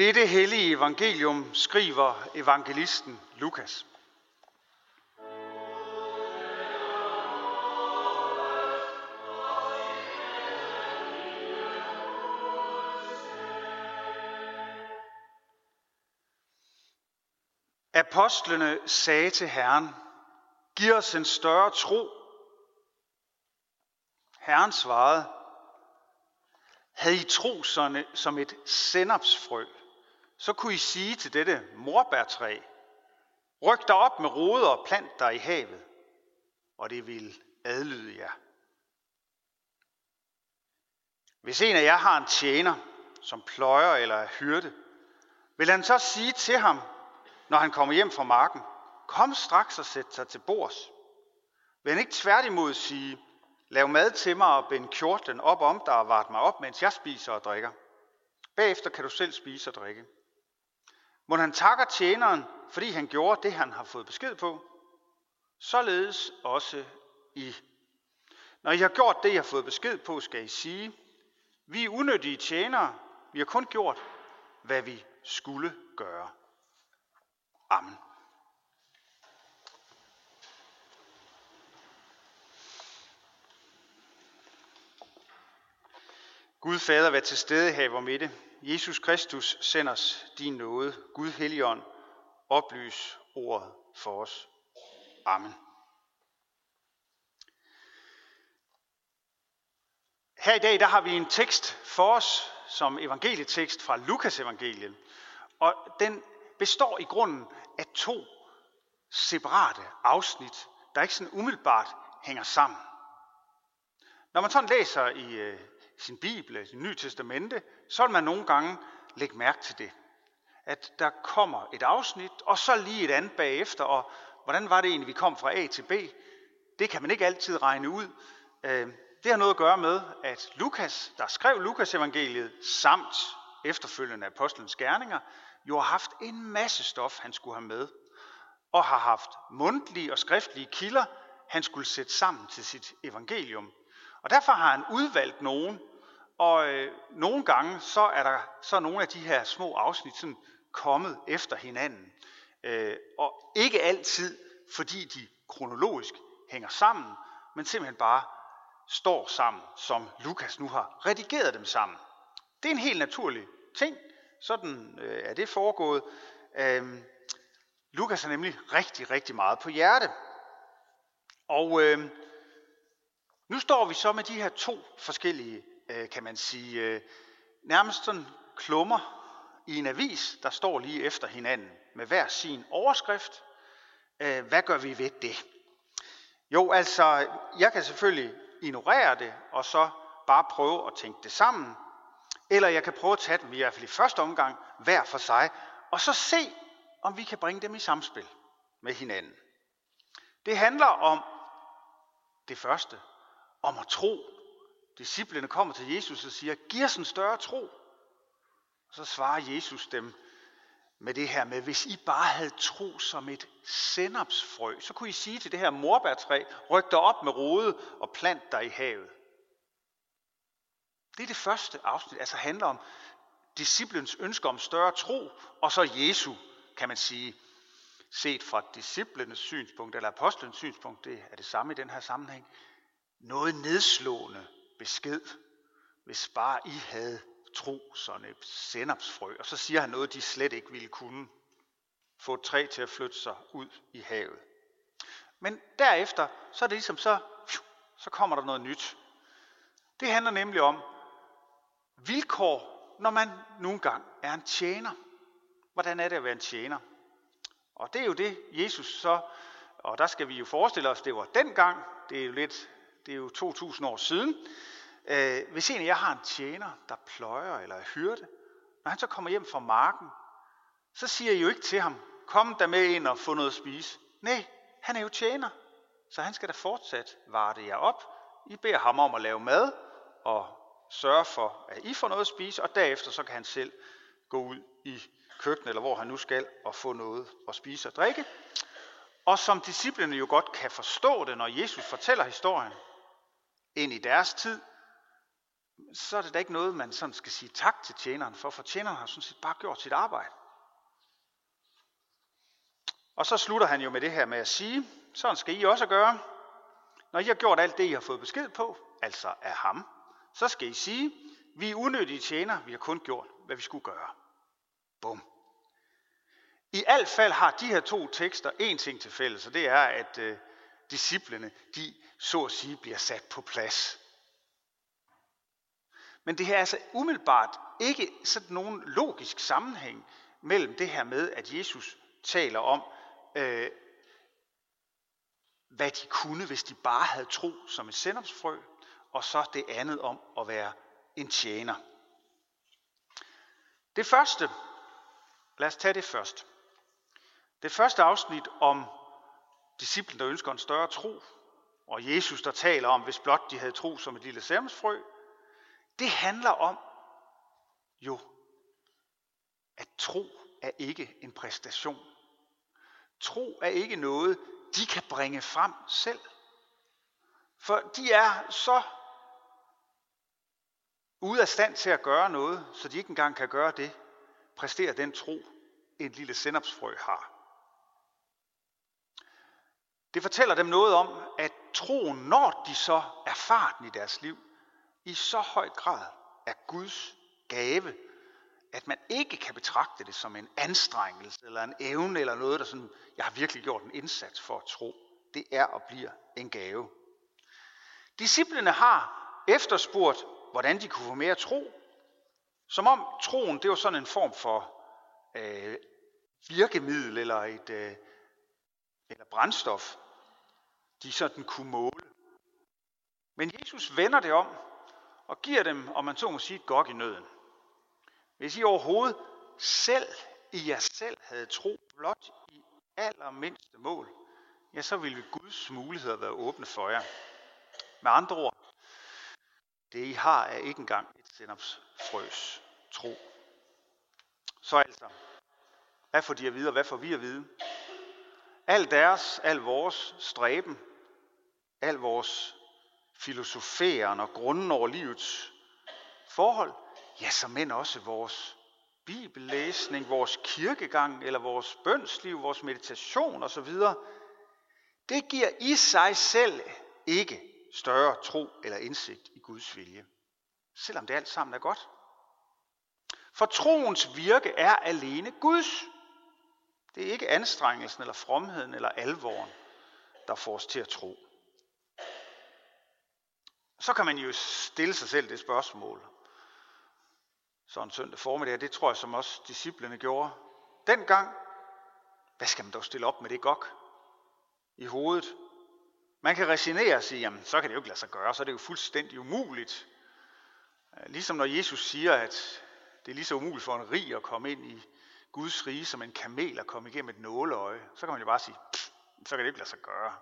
Dette hellige evangelium skriver evangelisten Lukas. Apostlene sagde til Herren, giv os en større tro. Herren svarede, havde I tro som et sennapsfrø, så kunne I sige til dette morbærtræ, ryk dig op med roder og plant dig i havet, og det vil adlyde jer. Hvis en af jer har en tjener, som pløjer eller er hyrde, vil han så sige til ham, når han kommer hjem fra marken, kom straks og sæt sig til bords. Vil han ikke tværtimod sige, lav mad til mig og bind kjorten op om dig og vart mig op, mens jeg spiser og drikker. Bagefter kan du selv spise og drikke. Må han takker tjeneren, fordi han gjorde det, han har fået besked på. Således også I. Når I har gjort det, I har fået besked på, skal I sige, vi er unødige tjenere, vi har kun gjort, hvad vi skulle gøre. Amen. Gud Fader, vær til stede her i vores midte. Jesus Kristus, send os din nåde. Gud Helligånd, oplys ordet for os. Amen. Her i dag der har vi en tekst for os som evangelietekst fra Lukas evangeliet. Og den består i grunden af to separate afsnit, der ikke sådan umiddelbart hænger sammen. Når man sådan læser i øh, sin bibel, i Nye Testamente, så vil man nogle gange lægge mærke til det. At der kommer et afsnit, og så lige et andet bagefter, og hvordan var det egentlig, vi kom fra A til B? Det kan man ikke altid regne ud. Øh, det har noget at gøre med, at Lukas, der skrev Lukas evangeliet, samt efterfølgende apostlenes gerninger, jo har haft en masse stof, han skulle have med, og har haft mundtlige og skriftlige kilder, han skulle sætte sammen til sit evangelium. Og derfor har han udvalgt nogen, og øh, nogle gange så er der så er nogle af de her små afsnit sådan kommet efter hinanden. Øh, og ikke altid, fordi de kronologisk hænger sammen, men simpelthen bare står sammen, som Lukas nu har redigeret dem sammen. Det er en helt naturlig ting. Sådan øh, er det foregået. Øh, Lukas har nemlig rigtig, rigtig meget på hjerte. Og øh, nu står vi så med de her to forskellige Øh, kan man sige, øh, nærmest sådan klummer i en avis, der står lige efter hinanden med hver sin overskrift. Øh, hvad gør vi ved det? Jo, altså, jeg kan selvfølgelig ignorere det, og så bare prøve at tænke det sammen. Eller jeg kan prøve at tage dem i hvert fald i første omgang, hver for sig, og så se, om vi kan bringe dem i samspil med hinanden. Det handler om det første, om at tro disciplene kommer til Jesus og siger, giv os en større tro. Og så svarer Jesus dem med det her med, hvis I bare havde tro som et sennepsfrø, så kunne I sige til det her morbærtræ, ryk dig op med rode og plant dig i havet. Det er det første afsnit, altså handler om disciplens ønske om større tro, og så Jesu, kan man sige, set fra disciplenes synspunkt, eller apostlens synspunkt, det er det samme i den her sammenhæng, noget nedslående besked, hvis bare I havde tro sådan et sennepsfrø. Og så siger han noget, de slet ikke ville kunne. Få et træ til at flytte sig ud i havet. Men derefter, så er det ligesom så, så kommer der noget nyt. Det handler nemlig om vilkår, når man nogle gange er en tjener. Hvordan er det at være en tjener? Og det er jo det, Jesus så, og der skal vi jo forestille os, det var dengang, det er jo lidt det er jo 2000 år siden. Øh, hvis en af jer har en tjener, der pløjer eller er hyrde, når han så kommer hjem fra marken, så siger I jo ikke til ham, kom der med ind og få noget at spise. Nej, han er jo tjener, så han skal da fortsat varte jer op. I beder ham om at lave mad og sørge for, at I får noget at spise, og derefter så kan han selv gå ud i køkkenet, eller hvor han nu skal, og få noget at spise og drikke. Og som disciplene jo godt kan forstå det, når Jesus fortæller historien, ind i deres tid, så er det da ikke noget, man sådan skal sige tak til tjeneren for, for tjeneren har sådan set bare gjort sit arbejde. Og så slutter han jo med det her med at sige, sådan skal I også gøre. Når I har gjort alt det, I har fået besked på, altså af ham, så skal I sige, vi er unødige tjener, vi har kun gjort, hvad vi skulle gøre. Bum. I alt fald har de her to tekster en ting til fælles, og det er, at øh, disciplene, de så at sige, bliver sat på plads. Men det her er altså umiddelbart ikke sådan nogen logisk sammenhæng mellem det her med, at Jesus taler om, øh, hvad de kunne, hvis de bare havde tro som et sennepsfrø, og så det andet om at være en tjener. Det første, lad os tage det først. Det første afsnit om disciplen, der ønsker en større tro, og Jesus, der taler om, hvis blot de havde tro som et lille særmsfrø, det handler om jo, at tro er ikke en præstation. Tro er ikke noget, de kan bringe frem selv. For de er så ude af stand til at gøre noget, så de ikke engang kan gøre det, præstere den tro, en lille sennepsfrø har. Det fortæller dem noget om, at troen, når de så erfarer den i deres liv, i så høj grad er Guds gave, at man ikke kan betragte det som en anstrengelse eller en evne eller noget, der sådan, jeg har virkelig gjort en indsats for at tro. Det er og bliver en gave. Disciplene har efterspurgt, hvordan de kunne få mere tro, som om troen det var sådan en form for øh, virkemiddel eller et øh, eller brændstof, de sådan kunne måle. Men Jesus vender det om og giver dem, om man så må sige, et gok i nøden. Hvis I overhovedet selv i jer selv havde tro blot i allermindste mål, ja, så ville Guds muligheder være åbne for jer. Med andre ord, det I har er ikke engang et sennepsfrøs tro. Så altså, hvad får de at vide, og hvad får vi at vide? Al deres, al vores stræben, al vores filosoferen og grunden over livets forhold, ja, så men også vores bibellæsning, vores kirkegang, eller vores bønsliv, vores meditation osv., det giver i sig selv ikke større tro eller indsigt i Guds vilje. Selvom det alt sammen er godt. For troens virke er alene Guds. Det er ikke anstrengelsen eller fromheden eller alvoren, der får os til at tro. Så kan man jo stille sig selv det spørgsmål. Så en søndag formiddag, det tror jeg som også disciplene gjorde. Dengang, hvad skal man dog stille op med det gok i hovedet? Man kan resignere og sige, jamen så kan det jo ikke lade sig gøre, så er det jo fuldstændig umuligt. Ligesom når Jesus siger, at det er lige så umuligt for en rig at komme ind i Guds rige, som en kamel at komme igennem et nåleøje, så kan man jo bare sige, så kan det ikke lade sig gøre.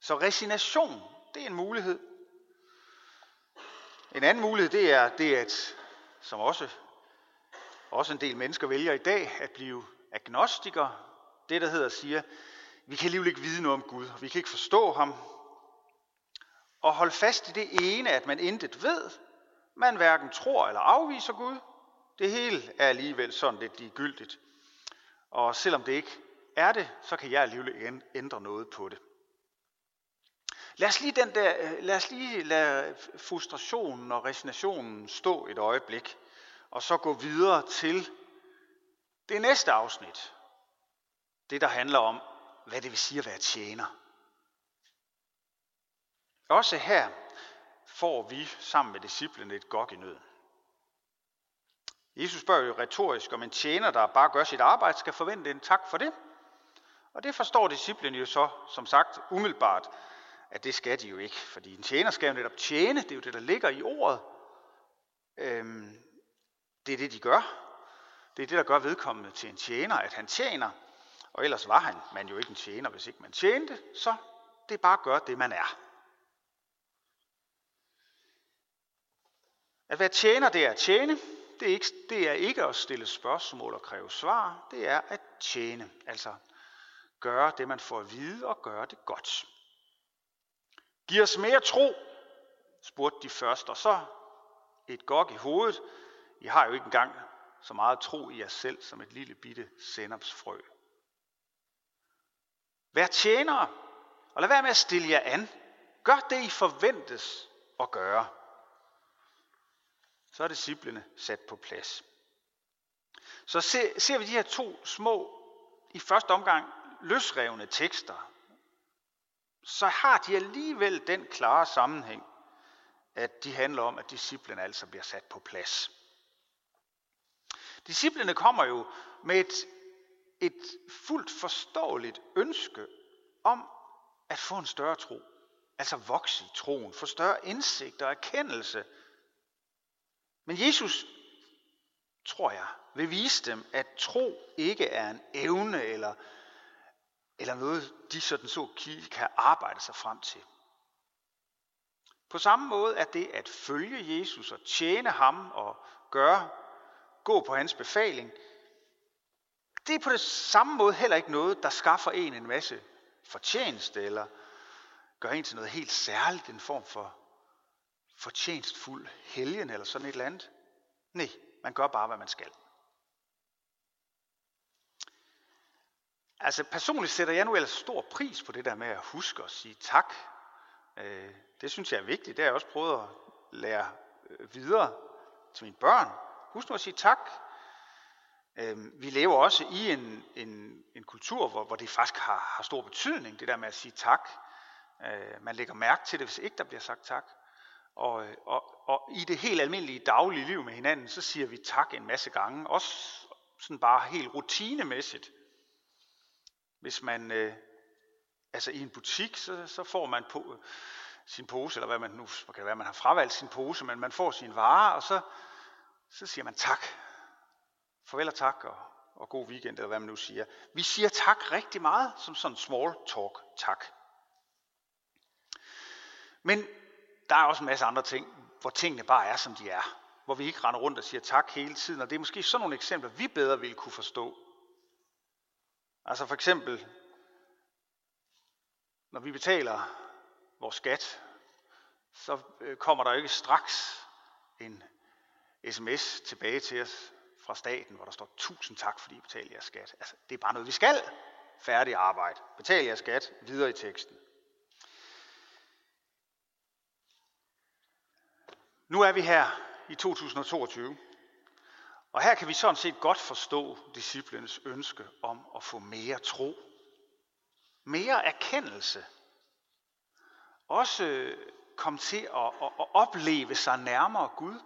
Så resignation, det er en mulighed. En anden mulighed, det er, det at, som også, også en del mennesker vælger i dag, at blive agnostikere. Det, der hedder, siger, vi kan alligevel ikke vide noget om Gud, og vi kan ikke forstå ham. Og holde fast i det ene, at man intet ved, man hverken tror eller afviser Gud. Det hele er alligevel sådan lidt ligegyldigt. Og selvom det ikke er det, så kan jeg alligevel ændre noget på det. Lad os lige, den der, øh, lad os lige lade frustrationen og resignationen stå et øjeblik, og så gå videre til det næste afsnit. Det, der handler om, hvad det vil sige at være tjener. Også her får vi sammen med disciplene et gok i nøden. Jesus spørger jo retorisk, om en tjener, der bare gør sit arbejde, skal forvente en tak for det. Og det forstår disciplen jo så, som sagt, umiddelbart, at det skal de jo ikke. Fordi en tjener skal jo netop tjene, det er jo det, der ligger i ordet. Øhm, det er det, de gør. Det er det, der gør vedkommende til en tjener, at han tjener. Og ellers var han man jo ikke en tjener, hvis ikke man tjente, så det er bare at gøre det, man er. At være tjener, det er at tjene. Det er, ikke, det er ikke at stille spørgsmål og kræve svar. Det er at tjene. Altså gøre det, man får at vide, og gøre det godt. Giv os mere tro, spurgte de først, og så et gok i hovedet. I har jo ikke engang så meget tro i jer selv som et lille bitte sennepsfrø. Vær tjenere, og lad være med at stille jer an. Gør det, I forventes at gøre. Så er disciplene sat på plads. Så ser vi de her to små, i første omgang løsrevne tekster, så har de alligevel den klare sammenhæng, at de handler om, at disciplene altså bliver sat på plads. Disciplene kommer jo med et, et fuldt forståeligt ønske om at få en større tro. Altså vokse i troen, få større indsigt og erkendelse. Men Jesus, tror jeg, vil vise dem, at tro ikke er en evne eller, eller noget, de sådan så kan arbejde sig frem til. På samme måde er det at følge Jesus og tjene ham og gøre, gå på hans befaling, det er på det samme måde heller ikke noget, der skaffer en en masse fortjeneste eller gør en til noget helt særligt, en form for fortjenstfuld helgen eller sådan et eller andet. Nej, man gør bare, hvad man skal. Altså personligt sætter jeg nu ellers stor pris på det der med at huske at sige tak. Øh, det synes jeg er vigtigt. Det har jeg også prøvet at lære øh, videre til mine børn. Husk nu at sige tak. Øh, vi lever også i en, en, en kultur, hvor, hvor det faktisk har, har stor betydning, det der med at sige tak. Man lægger mærke til det, hvis ikke der bliver sagt tak. Og, øh, og, og i det helt almindelige daglige liv med hinanden, så siger vi tak en masse gange. Også sådan bare helt rutinemæssigt. Hvis man, øh, altså i en butik, så, så får man på, øh, sin pose, eller hvad man nu, kan det være, man har fravalgt sin pose, men man får sin vare, og så, så siger man tak. Farvel og tak, og, og god weekend, eller hvad man nu siger. Vi siger tak rigtig meget, som sådan small talk tak. Men der er også en masse andre ting, hvor tingene bare er, som de er. Hvor vi ikke render rundt og siger tak hele tiden. Og det er måske sådan nogle eksempler, vi bedre ville kunne forstå. Altså for eksempel, når vi betaler vores skat, så øh, kommer der ikke straks en sms tilbage til os fra staten, hvor der står tusind tak, fordi I betaler jeres skat. Altså, det er bare noget, vi skal. Færdig arbejde. Betal jeres skat. Videre i teksten. Nu er vi her i 2022. Og her kan vi sådan set godt forstå disciplenes ønske om at få mere tro. Mere erkendelse. Også komme til at, at, at opleve sig nærmere Gud.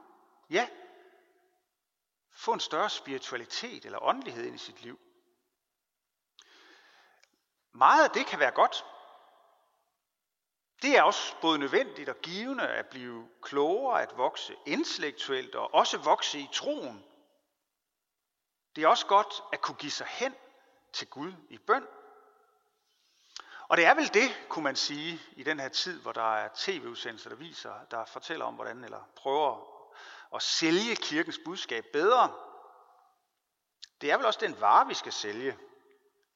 Ja, få en større spiritualitet eller åndelighed ind i sit liv. Meget af det kan være godt. Det er også både nødvendigt og givende at blive klogere, at vokse intellektuelt og også vokse i troen. Det er også godt at kunne give sig hen til Gud i bøn. Og det er vel det, kunne man sige, i den her tid, hvor der er tv-udsendelser, der viser, der fortæller om, hvordan, eller prøver at sælge kirkens budskab bedre. Det er vel også den vare, vi skal sælge.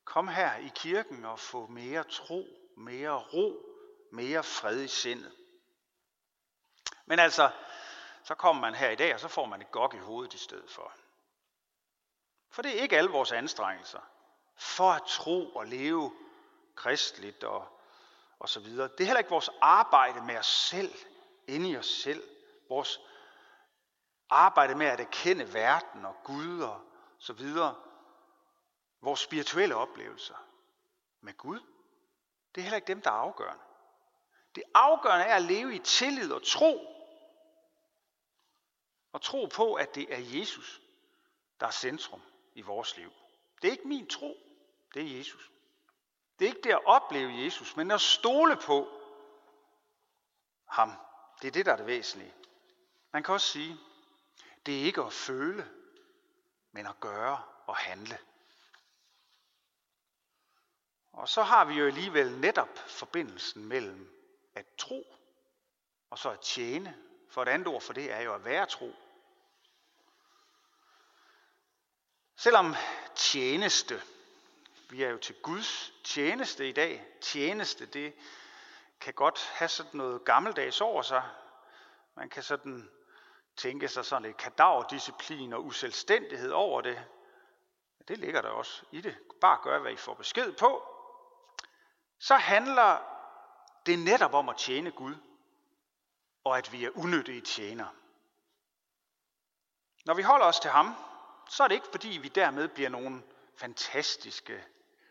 Kom her i kirken og få mere tro, mere ro, mere fred i sindet. Men altså, så kommer man her i dag, og så får man et gok i hovedet i stedet for. For det er ikke alle vores anstrengelser for at tro og leve kristligt og, og så videre. Det er heller ikke vores arbejde med os selv, inde i os selv. Vores arbejde med at erkende verden og Gud og så videre. Vores spirituelle oplevelser med Gud. Det er heller ikke dem, der er afgørende. Det afgørende er at leve i tillid og tro. Og tro på, at det er Jesus, der er centrum i vores liv. Det er ikke min tro, det er Jesus. Det er ikke det at opleve Jesus, men at stole på ham. Det er det, der er det væsentlige. Man kan også sige, det er ikke at føle, men at gøre og handle. Og så har vi jo alligevel netop forbindelsen mellem at tro og så at tjene. For et andet ord for det er jo at være tro. Selvom tjeneste, vi er jo til Guds tjeneste i dag. Tjeneste, det kan godt have sådan noget gammeldags over sig. Man kan sådan tænke sig sådan lidt kadaverdisciplin og uselvstændighed over det. Det ligger der også i det. Bare gør, hvad I får besked på. Så handler det netop om at tjene Gud, og at vi er unyttige tjenere. Når vi holder os til ham, så er det ikke fordi, vi dermed bliver nogle fantastiske,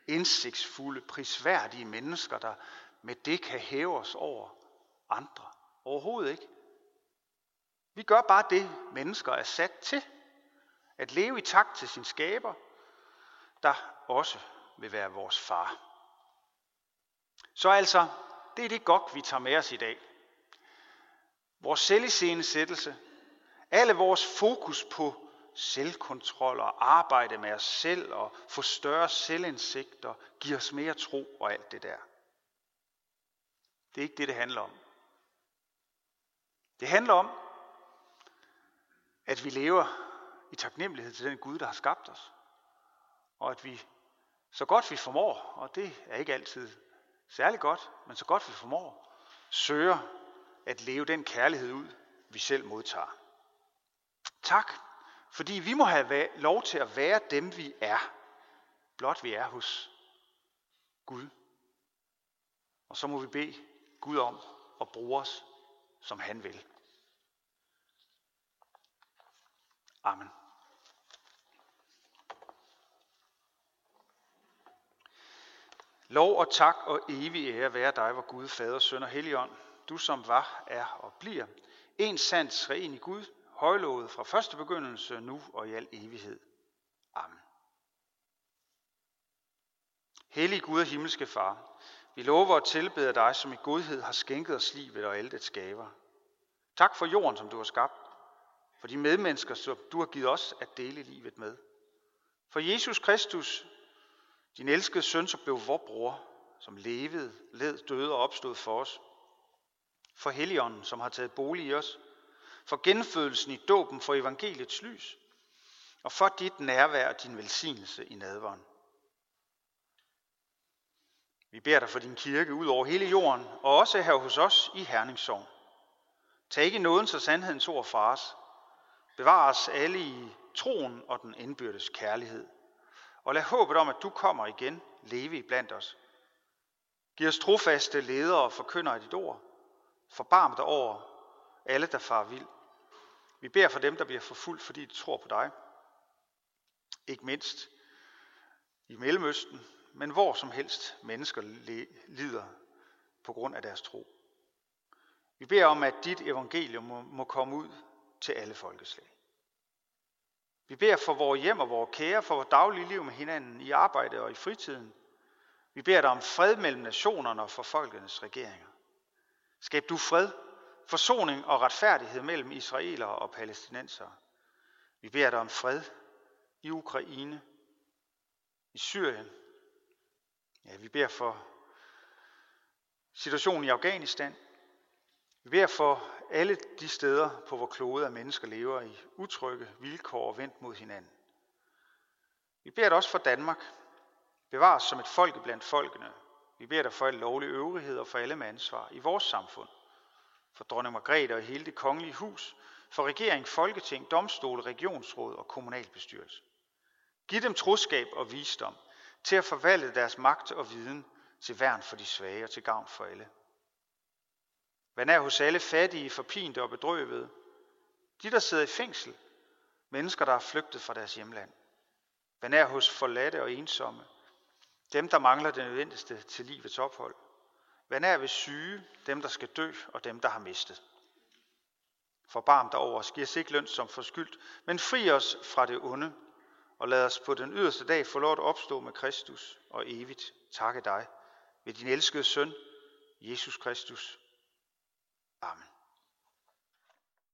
indsigtsfulde, prisværdige mennesker, der med det kan hæve os over andre. Overhovedet ikke. Vi gør bare det, mennesker er sat til. At leve i takt til sin skaber, der også vil være vores far. Så altså, det er det godt, vi tager med os i dag. Vores selviscenesættelse, alle vores fokus på selvkontrol og arbejde med os selv og få større selvindsigt og give os mere tro og alt det der. Det er ikke det, det handler om. Det handler om, at vi lever i taknemmelighed til den Gud, der har skabt os. Og at vi så godt vi formår, og det er ikke altid særlig godt, men så godt vi formår, søger at leve den kærlighed ud, vi selv modtager. Tak, fordi vi må have lov til at være dem, vi er, blot vi er hos Gud. Og så må vi bede Gud om at bruge os, som han vil. Amen. Lov og tak og evig ære være dig, hvor Gud, Fader, Søn og Helligånd, du som var, er og bliver. En sandt i Gud, højlovet fra første begyndelse, nu og i al evighed. Amen. Hellig Gud og himmelske Far, vi lover og tilbeder dig, som i godhed har skænket os livet og alt det skaber. Tak for jorden, som du har skabt, for de medmennesker, som du har givet os at dele livet med. For Jesus Kristus, din elskede søn, som blev vor bror, som levede, led, døde og opstod for os. For Helligånden, som har taget bolig i os. For genfødelsen i dåben for evangeliets lys. Og for dit nærvær og din velsignelse i nadveren. Vi beder dig for din kirke ud over hele jorden, og også her hos os i Herningssogn. Tag ikke nådens og sandhedens ord fra os. Bevar os alle i troen og den indbyrdes kærlighed. Og lad håbet om, at du kommer igen, leve i blandt os. Giv os trofaste ledere og forkynder af dit ord. Forbarm dig over alle, der far vild. Vi beder for dem, der bliver forfulgt, fordi de tror på dig. Ikke mindst i Mellemøsten, men hvor som helst mennesker lider på grund af deres tro. Vi beder om, at dit evangelium må komme ud til alle folkeslag. Vi beder for vores hjem og vores kære, for vores daglige liv med hinanden, i arbejde og i fritiden. Vi beder dig om fred mellem nationerne og for folkenes regeringer. Skab du fred, forsoning og retfærdighed mellem israelere og palæstinensere. Vi beder dig om fred i Ukraine, i Syrien. Ja, vi beder for situationen i Afghanistan. Vi beder for alle de steder på vores klode, at mennesker lever i utrygge vilkår og vendt mod hinanden. Vi beder dig også for Danmark. Bevar os som et folk blandt folkene. Vi beder dig for alle lovlige øvrigheder og for alle med ansvar i vores samfund. For dronning Margrethe og hele det kongelige hus. For regering, folketing, domstole, regionsråd og kommunalbestyrelse. Giv dem troskab og visdom til at forvalte deres magt og viden til værn for de svage og til gavn for alle. Man er hos alle fattige, forpinte og bedrøvede. De, der sidder i fængsel. Mennesker, der er flygtet fra deres hjemland. Man er hos forladte og ensomme. Dem, der mangler det nødvendigste til livets ophold. Man er ved syge, dem, der skal dø, og dem, der har mistet. Forbarm dig over os, giv os ikke løn som forskyldt, men fri os fra det onde, og lad os på den yderste dag få lov at opstå med Kristus og evigt takke dig ved din elskede søn, Jesus Kristus, Amen.